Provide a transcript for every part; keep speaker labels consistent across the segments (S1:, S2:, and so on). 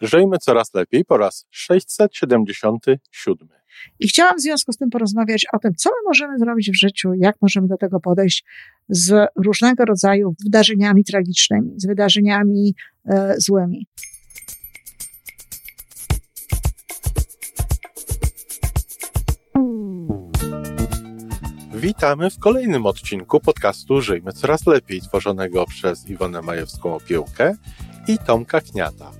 S1: Żyjmy coraz lepiej po raz 677.
S2: I chciałam w związku z tym porozmawiać o tym, co my możemy zrobić w życiu, jak możemy do tego podejść z różnego rodzaju wydarzeniami tragicznymi, z wydarzeniami e, złymi.
S1: Witamy w kolejnym odcinku podcastu Żyjmy Coraz Lepiej, tworzonego przez Iwonę Majewską-Opiełkę i Tomka Kniata.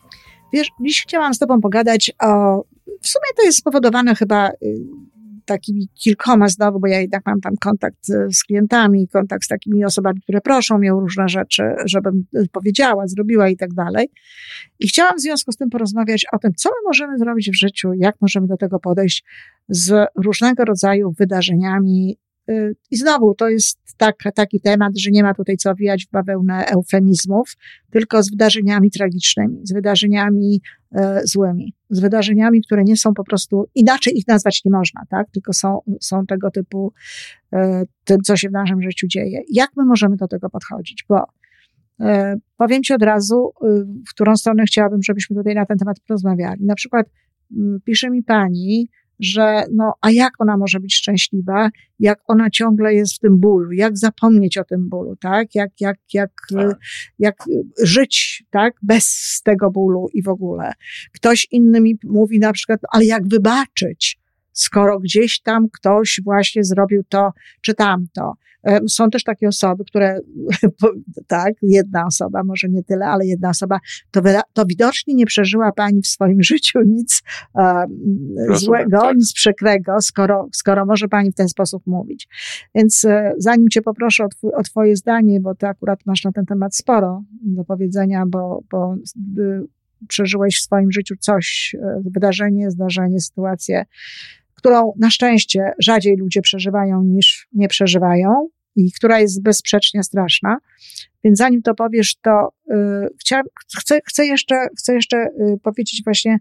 S2: Wiesz, dziś chciałam z Tobą pogadać o. W sumie to jest spowodowane chyba y, takimi kilkoma znowu, bo ja jednak mam tam kontakt y, z klientami, kontakt z takimi osobami, które proszą mnie o różne rzeczy, żebym y, powiedziała, zrobiła i tak dalej. I chciałam w związku z tym porozmawiać o tym, co my możemy zrobić w życiu, jak możemy do tego podejść z różnego rodzaju wydarzeniami I znowu to jest tak, taki temat, że nie ma tutaj co wijać w bawełnę eufemizmów, tylko z wydarzeniami tragicznymi, z wydarzeniami e, złymi, z wydarzeniami, które nie są po prostu, inaczej ich nazwać nie można, tak? Tylko są, są tego typu, e, tym, co się w naszym życiu dzieje. Jak my możemy do tego podchodzić? Bo e, powiem Ci od razu, y, w którą stronę chciałabym, żebyśmy tutaj na ten temat porozmawiali. Na przykład mm, pisze mi pani, że no, a jak ona może być szczęśliwa, jak ona ciągle jest w tym bólu, jak zapomnieć o tym bólu, tak? Jak, jak, jak, tak. jak żyć, tak? Bez tego bólu i w ogóle. Ktoś inny mi mówi na przykład, ale jak wybaczyć? Skoro gdzieś tam ktoś właśnie zrobił to czy tamto. Są też takie osoby, które, tak, jedna osoba, może nie tyle, ale jedna osoba, to, to widocznie nie przeżyła pani w swoim życiu nic um, złego, tak. nic przekrego, skoro, skoro może pani w ten sposób mówić. Więc e, zanim cię poproszę o, twój, o twoje zdanie, bo ty akurat masz na ten temat sporo do powiedzenia, bo, bo y, przeżyłeś w swoim życiu coś, e, wydarzenie, zdarzenie, sytuację, którą na szczęście rzadziej ludzie przeżywają niż nie przeżywają i która jest bezsprzecznie straszna. Więc zanim to powiesz, to yy, chcia, chcę, chcę, jeszcze, chcę jeszcze yy, powiedzieć właśnie,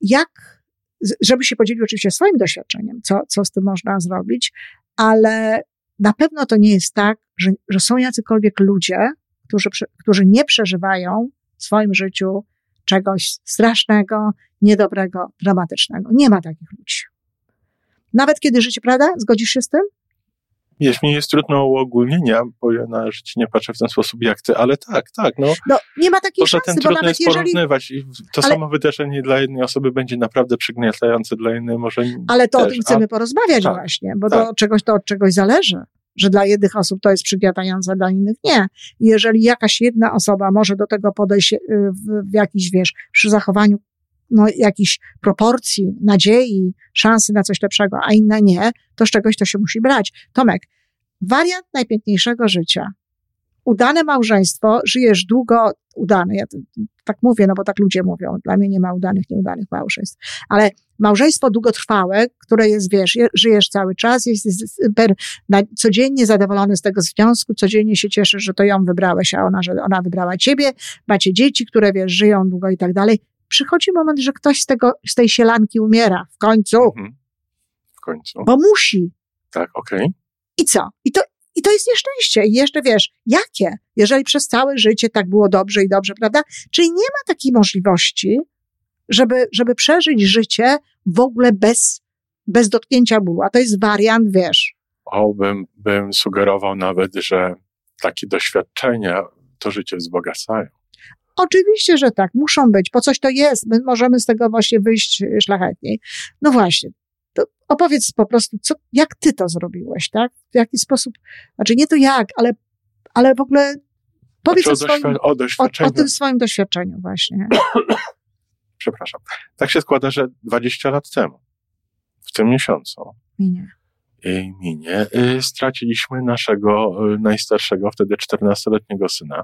S2: jak, żeby się podzielił oczywiście swoim doświadczeniem, co, co z tym można zrobić, ale na pewno to nie jest tak, że, że są jacykolwiek ludzie, którzy, którzy nie przeżywają w swoim życiu czegoś strasznego, niedobrego, dramatycznego. Nie ma takich ludzi. Nawet kiedy życie, prawda? Zgodzisz się z tym?
S1: Mi jest trudno uogólnienia, bo ja na życie nie patrzę w ten sposób jak ty, ale tak, tak, no.
S2: No, nie ma takiej szansy,
S1: tym trudno jest jeżeli... porównywać i to ale... samo wydarzenie dla jednej osoby będzie naprawdę przygniatające, dla innej może
S2: Ale to
S1: też.
S2: o tym chcemy A... porozmawiać tak, właśnie, bo tak. to, od czegoś, to od czegoś zależy. Że dla jednych osób to jest przygniatające, dla innych nie. jeżeli jakaś jedna osoba może do tego podejść y, w, w jakiś, wiesz, przy zachowaniu no, jakiejś proporcji, nadziei, szansy na coś lepszego, a inne nie, to z czegoś to się musi brać. Tomek, wariant najpiękniejszego życia. Udane małżeństwo, żyjesz długo, udane, ja tak mówię, no bo tak ludzie mówią, dla mnie nie ma udanych, nieudanych małżeństw, ale małżeństwo długotrwałe, które jest, wiesz, żyjesz cały czas, jest, jest codziennie zadowolony z tego związku, codziennie się cieszysz, że to ją wybrałeś, a ona, że ona wybrała ciebie, macie dzieci, które, wiesz, żyją długo i tak dalej przychodzi moment, że ktoś z, tego, z tej sielanki umiera w końcu. Mhm.
S1: W końcu.
S2: Bo musi.
S1: Tak, okej. Okay.
S2: I co? I to, I to jest nieszczęście. I jeszcze wiesz, jakie? Jeżeli przez całe życie tak było dobrze i dobrze, prawda? Czyli nie ma takiej możliwości, żeby, żeby przeżyć życie w ogóle bez, bez dotknięcia bólu. A to jest wariant, wiesz.
S1: O, bym, bym sugerował nawet, że takie doświadczenia to życie wzbogacają.
S2: Oczywiście, że tak, muszą być, po coś to jest, my możemy z tego właśnie wyjść szlachetniej. No właśnie, to opowiedz po prostu, co, jak ty to zrobiłeś, tak? W jaki sposób, znaczy nie to jak, ale, ale w ogóle powiedz o, swoim,
S1: o,
S2: o, o tym swoim doświadczeniu właśnie.
S1: Przepraszam. Tak się składa, że 20 lat temu, w tym miesiącu,
S2: minie,
S1: minie y, straciliśmy naszego y, najstarszego, wtedy 14-letniego syna,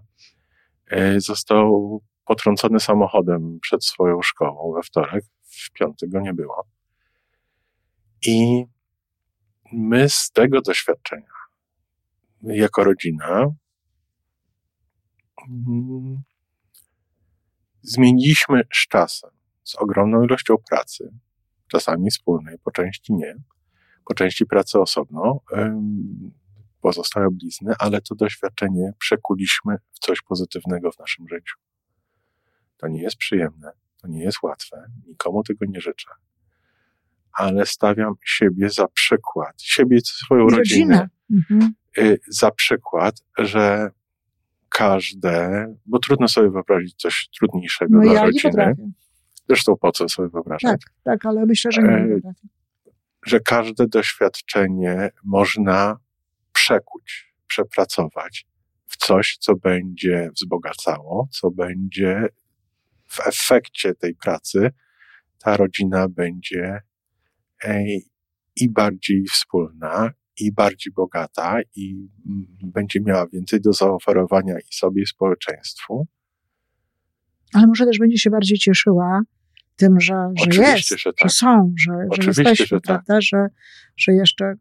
S1: został potrącony samochodem przed swoją szkołą we wtorek w piątek go nie było. I my z tego doświadczenia, jako rodzina, mm, zmieniliśmy z czasem, z ogromną ilością pracy, czasami wspólnej, po części nie, po części pracy osobno, pozostałe blizny, ale to doświadczenie przekuliśmy w coś pozytywnego w naszym życiu. To nie jest przyjemne, to nie jest łatwe, nikomu tego nie życzę, ale stawiam siebie za przykład, siebie, swoją rodzinę, mhm. Y, za przykład, że każde, bo trudno sobie wyobrazić coś trudniejszego no, dla ja rodziny. Zresztą po co sobie wyobrażać?
S2: Tak, tak, ale myślę, że nie e.
S1: Że każde doświadczenie można przekuć, przepracować w coś, co będzie wzbogacało, co będzie w efekcie tej pracy ta rodzina będzie i bardziej wspólna, i bardziej bogata, i będzie miała więcej do zaoferowania i sobie, i społeczeństwu.
S2: Ale może też będzie się bardziej cieszyła tym, że, że jest, że, tak. że, są, że, że jesteśmy, że tak. prawda, że, że jeszcze y,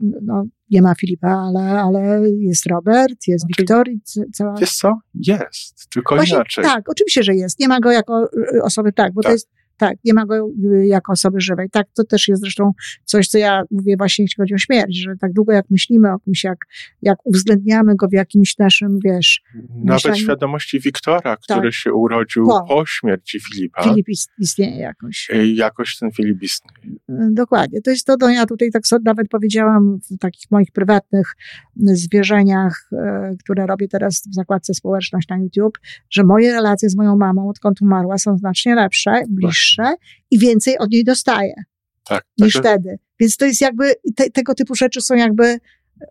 S2: no, nie ma Filipa, ale, ale jest Robert, jest znaczy, Wiktor i cała...
S1: Wiesz co? Jest, tylko Właśnie, inaczej.
S2: Tak, oczywiście, że jest. Nie ma go jako y, osoby, tak, bo tak. to jest tak, nie ma go y, jako osoby żywej. Tak, to też jest zresztą coś, co ja mówię właśnie, jeśli chodzi o śmierć, że tak długo jak myślimy o kimś, jak, jak uwzględniamy go w jakimś naszym, wiesz...
S1: Nawet myśleniu, świadomości Wiktora, który tak, się urodził po, po, śmierci Filipa.
S2: Filip istnieje jakoś.
S1: Y, jakoś ten Filip istnieje.
S2: Y, dokładnie. To jest to, no ja tutaj tak sobie nawet powiedziałam w takich moich prywatnych zwierzeniach, które robię teraz w zakładce społeczność na YouTube, że moje relacje z moją mamą, odkąd umarła, są znacznie lepsze, bliższe wyższe i więcej od niej dostaje
S1: tak,
S2: niż tak. wtedy. Więc to jest jakby, te, tego typu rzeczy są jakby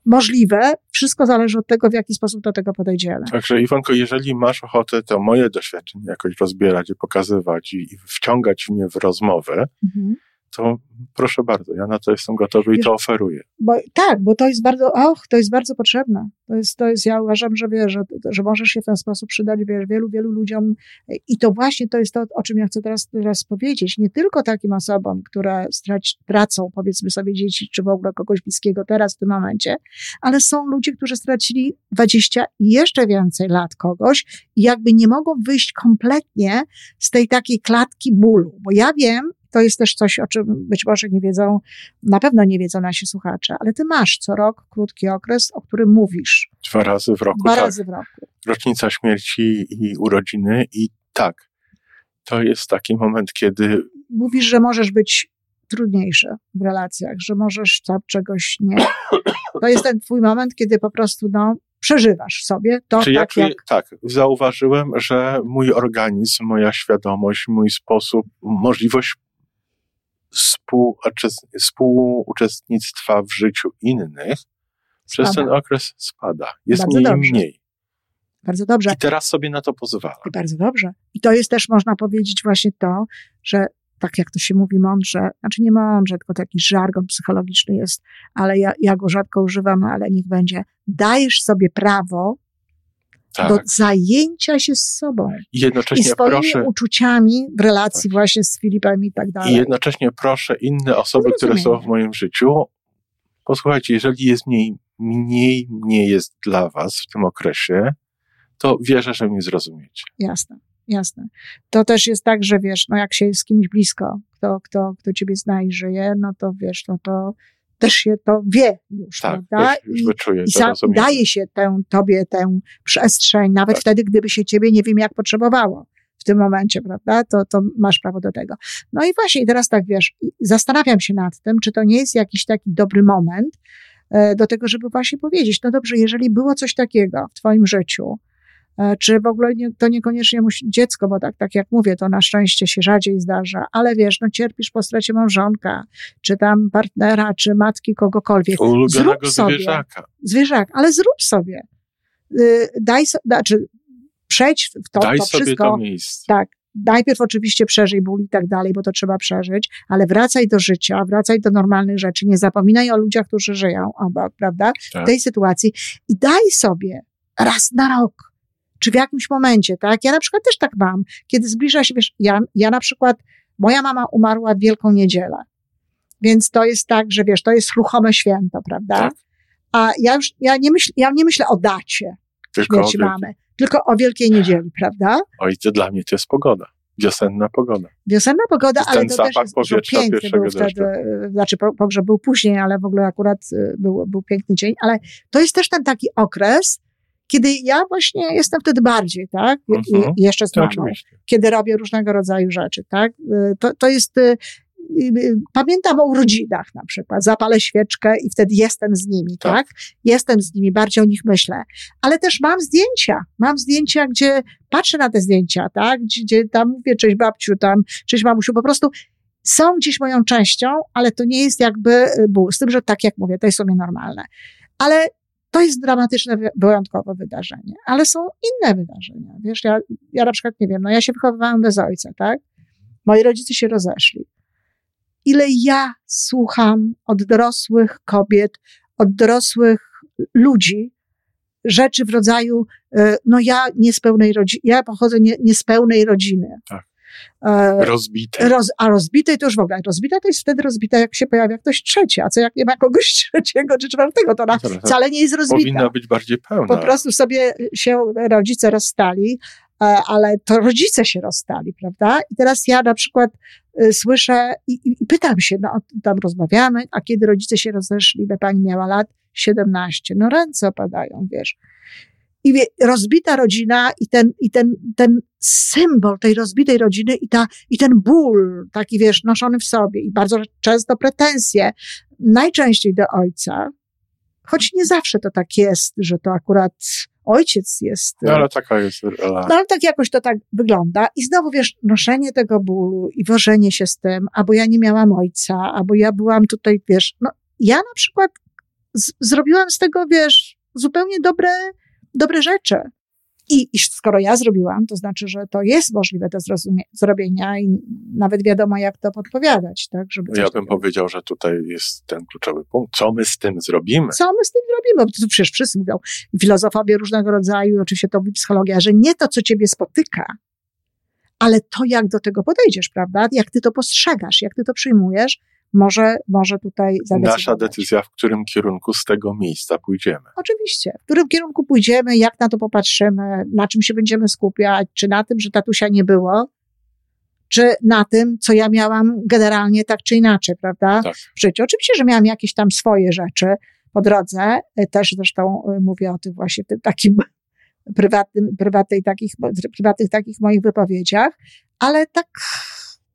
S2: możliwe. Wszystko zależy od tego, w jaki sposób do tego podejdziemy.
S1: Także Iwonko, jeżeli masz ochotę to moje doświadczenie jakoś rozbierać i pokazywać i, i wciągać mnie w rozmowę, mhm to proszę bardzo, ja na to jestem gotowy i to oferuję.
S2: Bo, tak, bo to jest bardzo, och, to jest bardzo potrzebne. To jest, to jest ja uważam, że wiesz, że, że możesz się w ten sposób przydać wiesz, wielu, wielu ludziom i to właśnie to jest to, o czym ja chcę teraz, teraz powiedzieć. Nie tylko takim osobom, które straci, tracą, powiedzmy sobie, dzieci, czy w ogóle kogoś bliskiego teraz w tym momencie, ale są ludzie, którzy stracili 20 i jeszcze więcej lat kogoś i jakby nie mogą wyjść kompletnie z tej takiej klatki bólu. Bo ja wiem, to jest też coś, o czym być może nie wiedzą, na pewno nie wiedzą nasi słuchacze, ale ty masz co rok krótki okres, o którym mówisz.
S1: Dwa razy w roku.
S2: Dwa
S1: tak.
S2: razy w roku.
S1: Rocznica śmierci i urodziny i tak, to jest taki moment, kiedy...
S2: Mówisz, że możesz być trudniejszy w relacjach, że możesz tam czegoś nie... To jest ten twój moment, kiedy po prostu, no, przeżywasz sobie to
S1: Czy
S2: tak,
S1: jak, jak... Tak, zauważyłem, że mój organizm, moja świadomość, mój sposób, możliwość współuczestnictwa w życiu innych spada. przez ten okres spada. Jest Bardzo mniej dobrze. mniej.
S2: Bardzo dobrze.
S1: I teraz sobie na to pozwala.
S2: I bardzo dobrze. I to jest też, można powiedzieć, właśnie to, że tak jak to się mówi mądrze, znaczy nie mądrze, tylko taki żargon psychologiczny jest, ale ja, ja go rzadko używam, ale niech będzie. Dajesz sobie prawo tak. do zajęcia się z sobą.
S1: I jednocześnie
S2: I swoimi
S1: proszę,
S2: uczuciami w relacji tak. właśnie z Filipem i tak dalej.
S1: I jednocześnie proszę inne osoby, które są w moim życiu, posłuchajcie, jeżeli jest mniej, mniej nie jest dla was w tym okresie, to wierzę, że mnie zrozumiecie.
S2: Jasne, jasne. To też jest tak, że wiesz, no jak się jest z kimś blisko, kto, kto, kto ciebie zna i żyje, no to wiesz, no to też się to wie już,
S1: tak,
S2: prawda?
S1: Już, już wyczuje,
S2: I, i daje się tę, tobie tę przestrzeń, nawet tak. wtedy, gdyby się ciebie nie wiem jak potrzebowało w tym momencie, prawda? To, to masz prawo do tego. No i właśnie, teraz tak wiesz, zastanawiam się nad tym, czy to nie jest jakiś taki dobry moment e, do tego, żeby właśnie powiedzieć, no dobrze, jeżeli było coś takiego w twoim życiu, czy w ogóle nie, to niekoniecznie musi dziecko, bo tak, tak jak mówię, to na szczęście się rzadziej zdarza, ale wiesz, no cierpisz po stracie małżonka, czy tam partnera, czy matki, kogokolwiek.
S1: Ulubionego zrób sobie, zwierzaka.
S2: Zwierzak, ale zrób sobie. Y, daj sobie, znaczy przejdź w to,
S1: Daj
S2: to
S1: sobie
S2: wszystko.
S1: To miejsce.
S2: Tak. Najpierw oczywiście przeżyj ból i tak dalej, bo to trzeba przeżyć, ale wracaj do życia, wracaj do normalnych rzeczy, nie zapominaj o ludziach, którzy żyją obok, prawda? Tak. W tej sytuacji i daj sobie raz na rok czy w jakimś momencie, tak? Ja na przykład też tak mam, kiedy zbliża się, wiesz, ja, ja na przykład Moja mama umarła w Wielką Niedzielę. Więc to jest tak, że wiesz, to jest ruchome święto, prawda?
S1: Tak.
S2: A ja już, ja nie myślę, ja nie myślę o dacie
S1: Tylko
S2: śmierci mamy, tylko o Wielkiej Niedzieli, prawda?
S1: Oj, to dla mnie to jest pogoda. Wiosenna pogoda.
S2: Wiosenna pogoda, ale to też jest,
S1: powietrza
S2: piękny był wtedy,
S1: deszczu.
S2: e, znaczy po- pogrzeb był później, ale w ogóle akurat e, był, był piękny dzień, ale to jest też ten taki okres, kiedy ja właśnie jestem wtedy bardziej, tak?
S1: Mhm.
S2: Jeszcze z mamą
S1: oczywiście.
S2: kiedy robię różnego rodzaju rzeczy, tak? Y, To, to jest, y, y, pamiętam o urodzinach na przykład, zapalę świeczkę i wtedy jestem z nimi,
S1: Tak.
S2: tak? Jestem z nimi, bardziej o nich myślę. Ale też mam zdjęcia, mam zdjęcia, gdzie patrzę na te zdjęcia, tak? Gdzie, tam mówię, cześć babciu, tam, cześć mamusiu, po prostu są gdzieś moją częścią, ale to nie jest jakby ból. Z tym, że tak jak mówię, to jest sobie normalne. Ale to jest dramatyczne, wy- wyjątkowe wydarzenie. Ale są inne wydarzenia. Wiesz, ja, ja na przykład nie wiem, no ja się wychowywałam bez ojca, tak? Moi rodzice się rozeszli. Ile ja słucham od dorosłych kobiet, od dorosłych ludzi, rzeczy w rodzaju, e, no ja nie rodziny, ja pochodzę nie, z rodziny.
S1: Tak.
S2: E,
S1: Rozbite.
S2: Roz, a rozbitej to już w ogóle. Rozbita to jest wtedy rozbita, jak się pojawia ktoś trzeci, a co jak nie ma kogoś trzeciego czy czwartego, to ona wcale nie jest rozbita.
S1: Powinna być bardziej pełna.
S2: Po prostu sobie się rodzice rozstali, e, ale to rodzice się rozstali, prawda? I teraz ja na przykład y, słyszę i, i- i pytam się, no tam rozmawiamy, a kiedy rodzice się rozeszli, ile pani miała lat? 17. No ręce opadają, wiesz. I rozbita rodzina i ten, i ten, ten symbol tej rozbitej rodziny i, ta, i ten ból, taki wiesz, noszony w sobie i bardzo często pretensje, najczęściej do ojca, choć nie zawsze to tak jest, że to akurat ojciec jest.
S1: No ale taka jest rola.
S2: No ale tak jakoś to tak wygląda. I znowu wiesz, noszenie tego bólu i wożenie się z tym, albo ja nie miałam ojca, albo ja byłam tutaj, wiesz, no ja na przykład z, zrobiłam z tego, wiesz, zupełnie dobre, dobre rzeczy. I, I skoro ja zrobiłam, to znaczy, że to jest możliwe do zrobienia i nawet wiadomo, jak to podpowiadać, tak? Żeby
S1: Ja bym
S2: takiego-
S1: powiedział, że tutaj jest ten kluczowy punkt. Co my z tym zrobimy?
S2: co my z tym robimy? Bo to przecież wszyscy mówią, filozofowie różnego rodzaju, oczywiście to mówi psychologia, że nie to, co ciebie spotyka, ale to, jak do tego podejdziesz, prawda? Jak ty to postrzegasz, jak ty to przyjmujesz, może, może tutaj zadecydować.
S1: Nasza decyzja, w którym kierunku z tego miejsca pójdziemy.
S2: Oczywiście. W którym kierunku pójdziemy, jak na to popatrzymy, na czym się będziemy skupiać, czy na tym, że tatusia nie było, czy na tym, co ja miałam generalnie tak czy inaczej, prawda?
S1: Tak.
S2: W życiu. Oczywiście, że miałam jakieś tam swoje rzeczy po drodze, y, też zresztą y, mówię o tym właśnie w tym takim prywatnym, prywatnej takich, prywatnych takich moich wypowiedziach, ale tak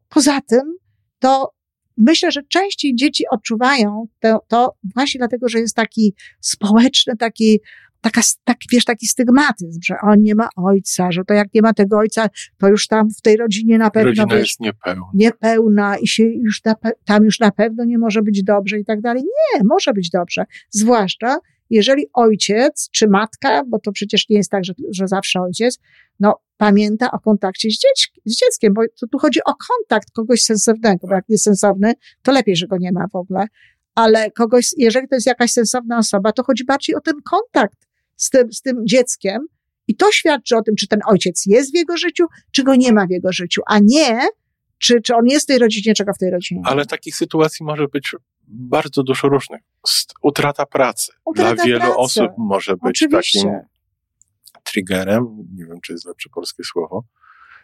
S2: poza tym, to myślę, że częściej dzieci odczuwają to, to właśnie dlatego, że jest taki społeczny, taki, taka, taki, wiesz, taki stygmatyzm, że on nie ma ojca, że to jak nie ma tego ojca, to już tam w tej rodzinie na pewno,
S1: Rodzina
S2: wiesz,
S1: jest niepełna.
S2: niepełna i się już na, tam już na pewno nie może być dobrze i tak dalej. Nie, może być dobrze. Zwłaszcza jeżeli ojciec czy matka, bo to przecież nie jest tak, że, że zawsze ojciec, no pamięta o kontakcie z, dzieć, z dzieckiem, bo tu, tu chodzi o kontakt kogoś sensownego, bo jak jest sensowny, to lepiej, że go nie ma w ogóle. Ale kogoś, jeżeli to jest jakaś sensowna osoba, to chodzi bardziej o ten kontakt z tym, z tym dzieckiem i to świadczy o tym, czy ten ojciec jest w jego życiu, czy go nie ma w jego życiu, a nie, czy, czy on jest w tej rodzinie, czego w tej rodzinie nie.
S1: Ale takich sytuacji może być bardzo dużo różnych. Utrata pracy.
S2: Utrata
S1: Dla wielu
S2: pracy.
S1: osób może być
S2: Oczywiście.
S1: takim triggerem, nie wiem, czy jest lepsze polskie słowo,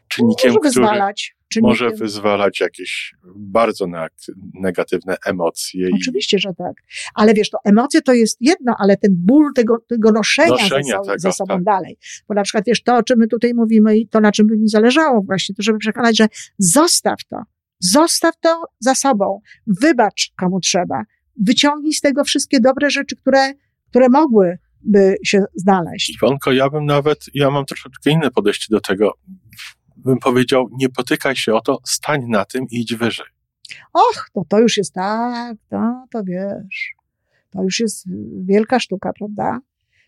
S1: czynnikiem,
S2: może
S1: który
S2: wyzwalać. czynnikiem.
S1: może wyzwalać jakieś bardzo ne- negatywne emocje.
S2: Oczywiście, że tak. Ale wiesz, to emocje to jest jedno, ale ten ból tego, tego noszenia,
S1: Noszenia
S2: ze, so,
S1: tego,
S2: ze sobą
S1: tak.
S2: dalej. Bo na przykład wiesz, to, o czym my tutaj mówimy i to, na czym by mi zależało właśnie, to żeby przekonać, że zostaw to. Zostaw to za sobą. Wybacz komu trzeba. Wyciągnij z tego wszystkie dobre rzeczy, które, które mogłyby się znaleźć.
S1: Iwonko, ja bym nawet, ja mam troszeczkę inne podejście do tego. Bym powiedział, nie potykaj się o to, stań na tym i idź wyżej.
S2: Och, to, to już jest tak, no to wiesz, to już jest wielka sztuka, prawda?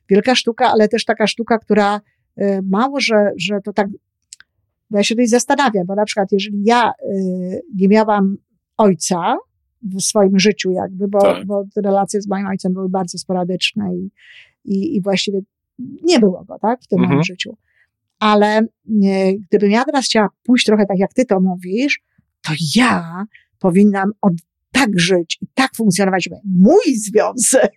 S2: Wielka sztuka, ale też taka sztuka, która y, mało, że, że to tak, bo ja się tutaj zastanawiam, bo na przykład jeżeli ja y, nie miałam ojca w swoim życiu jakby, bo,
S1: Tak.
S2: bo relacje z moim ojcem były bardzo sporadyczne i, i, i właściwie nie było go, tak, w tym
S1: Mhm.
S2: moim życiu. Ale y, gdybym ja teraz chciała pójść trochę tak, jak ty to mówisz, to ja powinnam od, tak żyć i tak funkcjonować, żeby mój związek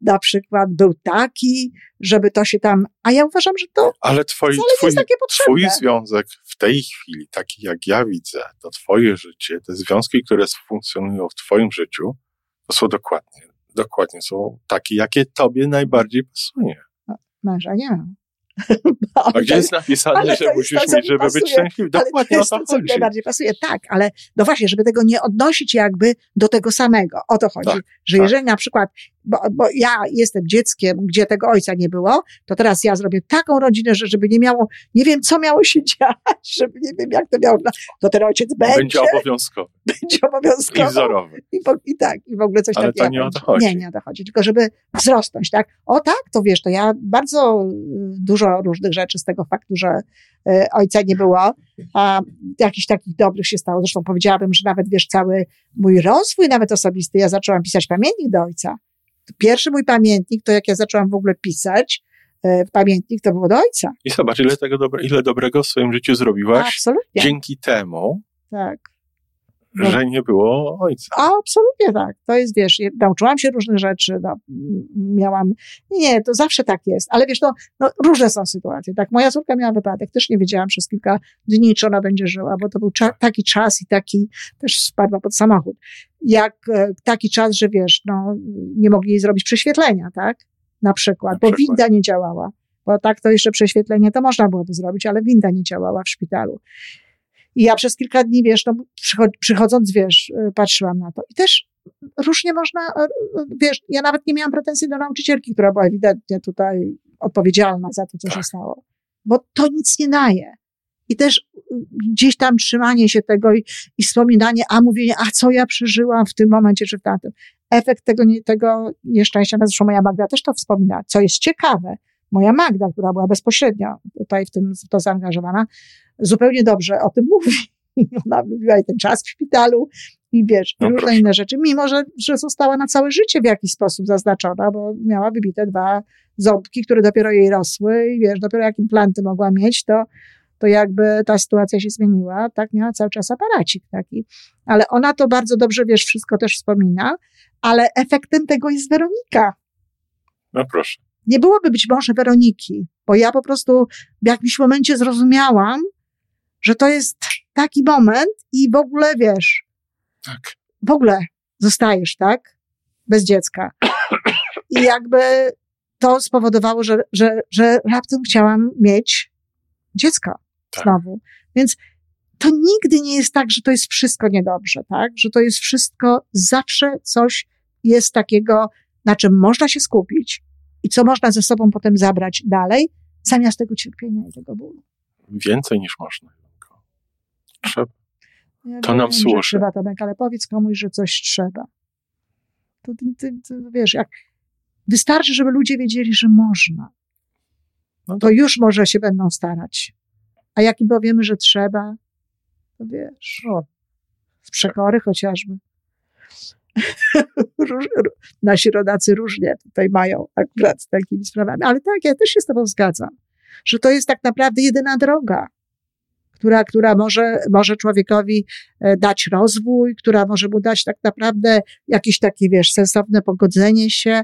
S2: na przykład był taki, żeby to się tam, a ja uważam, że to
S1: Ale twoi, twój, twój związek w tej chwili, taki jak ja widzę, to twoje życie, te związki, które funkcjonują w twoim życiu, to są dokładnie, dokładnie są takie, jakie tobie najbardziej pasuje.
S2: Męża nie
S1: A gdzie jest napisane,
S2: ale
S1: że
S2: jest
S1: musisz
S2: to, co
S1: mieć,
S2: mi
S1: żeby być
S2: pasuje.
S1: szczęśliwy?
S2: Ale
S1: Dokładnie
S2: to
S1: o
S2: jest
S1: to
S2: to, co
S1: chodzi.
S2: najbardziej pasuje. Tak, ale no właśnie, żeby tego nie odnosić jakby do tego samego. O to chodzi.
S1: Tak,
S2: że
S1: tak.
S2: jeżeli na przykład, bo, bo ja jestem dzieckiem, gdzie tego ojca nie było, to teraz ja zrobię taką rodzinę, że żeby nie miało, nie wiem co miało się dziać, żeby nie wiem jak to miało, to ten ojciec będzie,
S1: Będzie obowiązkowy
S2: będzie
S1: i
S2: obowiązkowo.
S1: wzorowy.
S2: I, po, I tak, i w ogóle coś
S1: Ale
S2: takiego.
S1: to nie o to chodzi.
S2: Nie, nie o to chodzi. Tylko żeby wzrosnąć, tak? O tak, to wiesz, to ja bardzo y, dużo różnych rzeczy z tego faktu, że y, ojca nie było, a jakichś takich dobrych się stało. Zresztą powiedziałabym, że nawet wiesz, cały mój rozwój, nawet osobisty, ja zaczęłam pisać pamiętnik do ojca. Pierwszy mój pamiętnik, to jak ja zaczęłam w ogóle pisać, y, pamiętnik, to było do ojca.
S1: I zobacz, ile, tego dobre, ile dobrego w swoim życiu zrobiłaś
S2: Absolutnie.
S1: dzięki temu,
S2: Tak. No.
S1: że nie było ojca.
S2: A, absolutnie tak. To jest, wiesz, nauczyłam się różnych rzeczy, no, miałam, nie, to zawsze tak jest, ale wiesz, no, no, różne są sytuacje, tak. Moja córka miała wypadek, też nie wiedziałam przez kilka dni, czy ona będzie żyła, bo to był cza- taki czas i taki, też spadła pod samochód. Jak e, taki czas, że wiesz, no, nie mogli jej zrobić prześwietlenia, tak? Na przykład,
S1: Na
S2: bo
S1: przykład.
S2: winda nie działała. Bo tak to jeszcze prześwietlenie to można byłoby zrobić, ale winda nie działała w szpitalu. I ja przez kilka dni, wiesz, no, przychod- przychodząc, wiesz, y, patrzyłam na to. I też różnie można, y, y, wiesz, ja nawet nie miałam pretensji do nauczycielki, która była ewidentnie tutaj odpowiedzialna za to, co się
S1: Tak.
S2: stało. Bo to nic nie daje. I też gdzieś tam trzymanie się tego i, i wspominanie, a mówienie, a co ja przeżyłam w tym momencie, czy w tamtym. Efekt tego, tego nieszczęścia, zresztą moja Magda też to wspomina, co jest ciekawe. Moja Magda, która była bezpośrednio tutaj w tym w to zaangażowana, zupełnie dobrze o tym mówi. Ona lubiła i ten czas w szpitalu i wiesz,
S1: No
S2: różne inne rzeczy, mimo że, że została na całe życie w jakiś sposób zaznaczona, bo miała wybite dwa ząbki, które dopiero jej rosły i wiesz, dopiero jak implanty mogła mieć, to, to jakby ta sytuacja się zmieniła, tak miała cały czas aparacik taki. Ale ona to bardzo dobrze, wiesz, wszystko też wspomina, ale efektem tego jest Weronika.
S1: No proszę.
S2: Nie byłoby być może Weroniki, bo ja po prostu w jakimś momencie zrozumiałam, że to jest taki moment i w ogóle, wiesz,
S1: Tak.
S2: w ogóle zostajesz, tak? Bez dziecka. I jakby to spowodowało, że, że, że raptem chciałam mieć dziecko
S1: Tak.
S2: znowu. Więc to nigdy nie jest tak, że to jest wszystko niedobrze, tak? Że to jest wszystko, zawsze coś jest takiego, na czym można się skupić i co można ze sobą potem zabrać dalej, zamiast tego cierpienia i tego bólu.
S1: Więcej niż można. Trzeba.
S2: Ja
S1: To nam
S2: wiem, że
S1: służy.
S2: Trzeba, Tomek, ale powiedz komuś, że coś trzeba. To, ty, ty, ty, wiesz, jak wystarczy, żeby ludzie wiedzieli, że można.
S1: No
S2: to już może się będą starać. A jak im powiemy, że trzeba, to wiesz, o, z przekory chociażby. Nasi rodacy różnie tutaj mają akurat z takimi sprawami. Ale tak, ja też się z tobą zgadzam, że to jest tak naprawdę jedyna droga, która, która może, może człowiekowi e, dać rozwój, która może mu dać tak naprawdę jakieś takie, wiesz, sensowne pogodzenie się.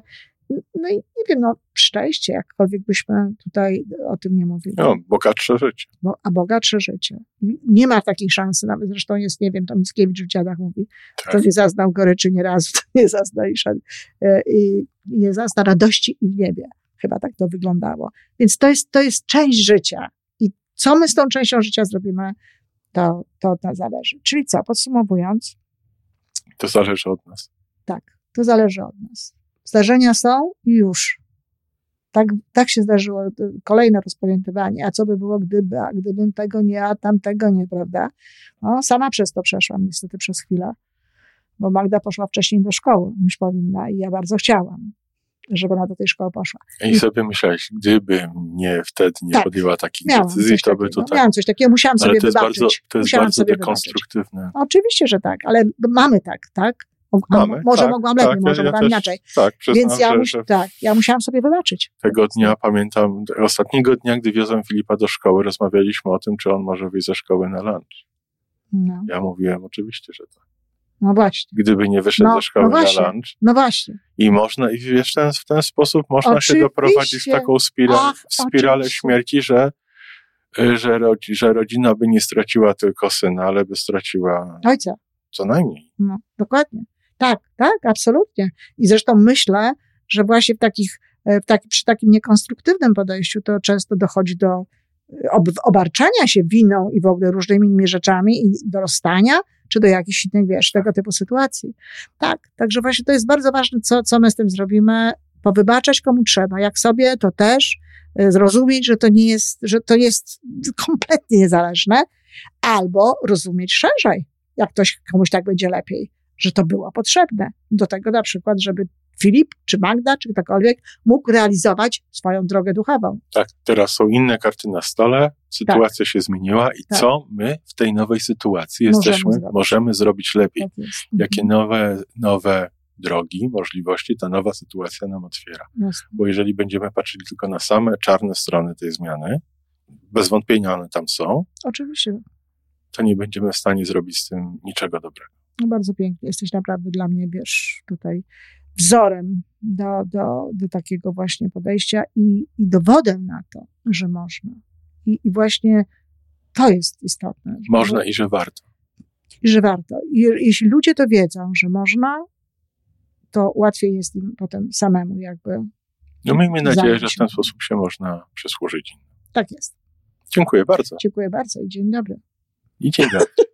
S2: No i nie wiem, no szczęście, jakkolwiek byśmy tutaj o tym nie mówili.
S1: No, bogatsze życie.
S2: Bo, a bogatsze życie. Nie ma takiej szansy, nawet zresztą jest, nie wiem, to Mickiewicz w dziadach mówi, kto
S1: Tak.
S2: nie zaznał goryczy nie razu, to nie zazna i, szan- e, i i nie zazna radości i w niebie. Chyba tak to wyglądało. Więc to jest, to jest część życia. I co my z tą częścią życia zrobimy, to, to od nas zależy. Czyli co, podsumowując,
S1: To zależy od nas.
S2: tak, to zależy od nas. Zdarzenia są i już. Tak, tak się zdarzyło. To Kolejne rozpamiętywanie. A co by było, gdyby, a gdybym tego nie, a tamtego nie, prawda? No, sama przez to przeszłam niestety przez chwilę, bo Magda poszła wcześniej do szkoły niż powinna i ja bardzo chciałam, żeby ona do tej szkoły poszła.
S1: I sobie myślałeś, gdyby nie wtedy nie
S2: Tak.
S1: podjęła takich decyzji, to by
S2: takiego.
S1: tutaj.
S2: Miałam coś takiego, musiałam
S1: Ale
S2: sobie
S1: to jest
S2: wybaczyć.
S1: bardzo, to jest
S2: musiałam
S1: bardzo
S2: sobie wybaczyć.
S1: dekonstruktywne.
S2: Oczywiście, że tak, ale mamy tak, tak?
S1: Mamy,
S2: może
S1: tak,
S2: mogłam lepiej,
S1: tak,
S2: może
S1: ja, ja
S2: mogłam
S1: też,
S2: inaczej.
S1: Tak, przyznam,
S2: Więc ja,
S1: że,
S2: mus-
S1: że
S2: tak, ja musiałam sobie wybaczyć.
S1: tego dnia pamiętam, ostatniego dnia, gdy wiozłem Filipa do szkoły, rozmawialiśmy o tym, czy on może wyjść ze szkoły na lunch.
S2: No,
S1: Ja mówiłem oczywiście, że tak.
S2: no właśnie.
S1: Gdyby nie wyszedł
S2: No,
S1: ze szkoły
S2: no właśnie.
S1: na lunch
S2: No właśnie.
S1: i można, i wiesz, ten, w ten sposób można się
S2: Oczywiście.
S1: doprowadzić w taką spiralę,
S2: Ach,
S1: spiralę
S2: oczywiście.
S1: śmierci, że, y, że, rodzi, że rodzina by nie straciła tylko syna, ale by straciła
S2: Ojca.
S1: co najmniej.
S2: No, dokładnie. Tak, tak, absolutnie. I zresztą myślę, że właśnie w takich, e, w taki, przy takim niekonstruktywnym podejściu to często dochodzi do e, ob, obarczania się winą i w ogóle różnymi innymi rzeczami i do rozstania, czy do jakichś innych, wiesz, tego typu sytuacji. Tak, także właśnie to jest bardzo ważne, co, co my z tym zrobimy, powybaczać komu trzeba, jak sobie, to też, e, zrozumieć, że to nie jest, że to jest kompletnie niezależne, albo rozumieć szerzej, jak ktoś, komuś tak będzie lepiej, że to było potrzebne. Do tego na przykład, żeby Filip, czy Magda, czy ktokolwiek mógł realizować swoją drogę duchową.
S1: Tak, teraz są inne karty na stole, sytuacja się zmieniła i
S2: Tak.
S1: co my w tej nowej sytuacji
S2: Możemy
S1: jesteśmy,
S2: zrobić.
S1: możemy zrobić lepiej?
S2: Tak jest.
S1: Jakie nowe, nowe drogi, możliwości ta nowa sytuacja nam otwiera?
S2: Jasne.
S1: Bo jeżeli będziemy patrzyli tylko na same czarne strony tej zmiany, bez wątpienia one tam są,
S2: Oczywiście.
S1: to nie będziemy w stanie zrobić z tym niczego dobrego.
S2: No bardzo pięknie. Jesteś naprawdę dla mnie, wiesz, tutaj wzorem do, do, do takiego właśnie podejścia i, i dowodem na to, że można. I, I właśnie to jest istotne.
S1: Można i że warto.
S2: I że warto. I, jeśli ludzie to wiedzą, że można, to łatwiej jest im potem samemu jakby.
S1: No miejmy nadzieję, że w ten sposób się można przysłużyć.
S2: Tak jest.
S1: Dziękuję bardzo
S2: Dziękuję bardzo i dzień dobry.
S1: i dzień dobry.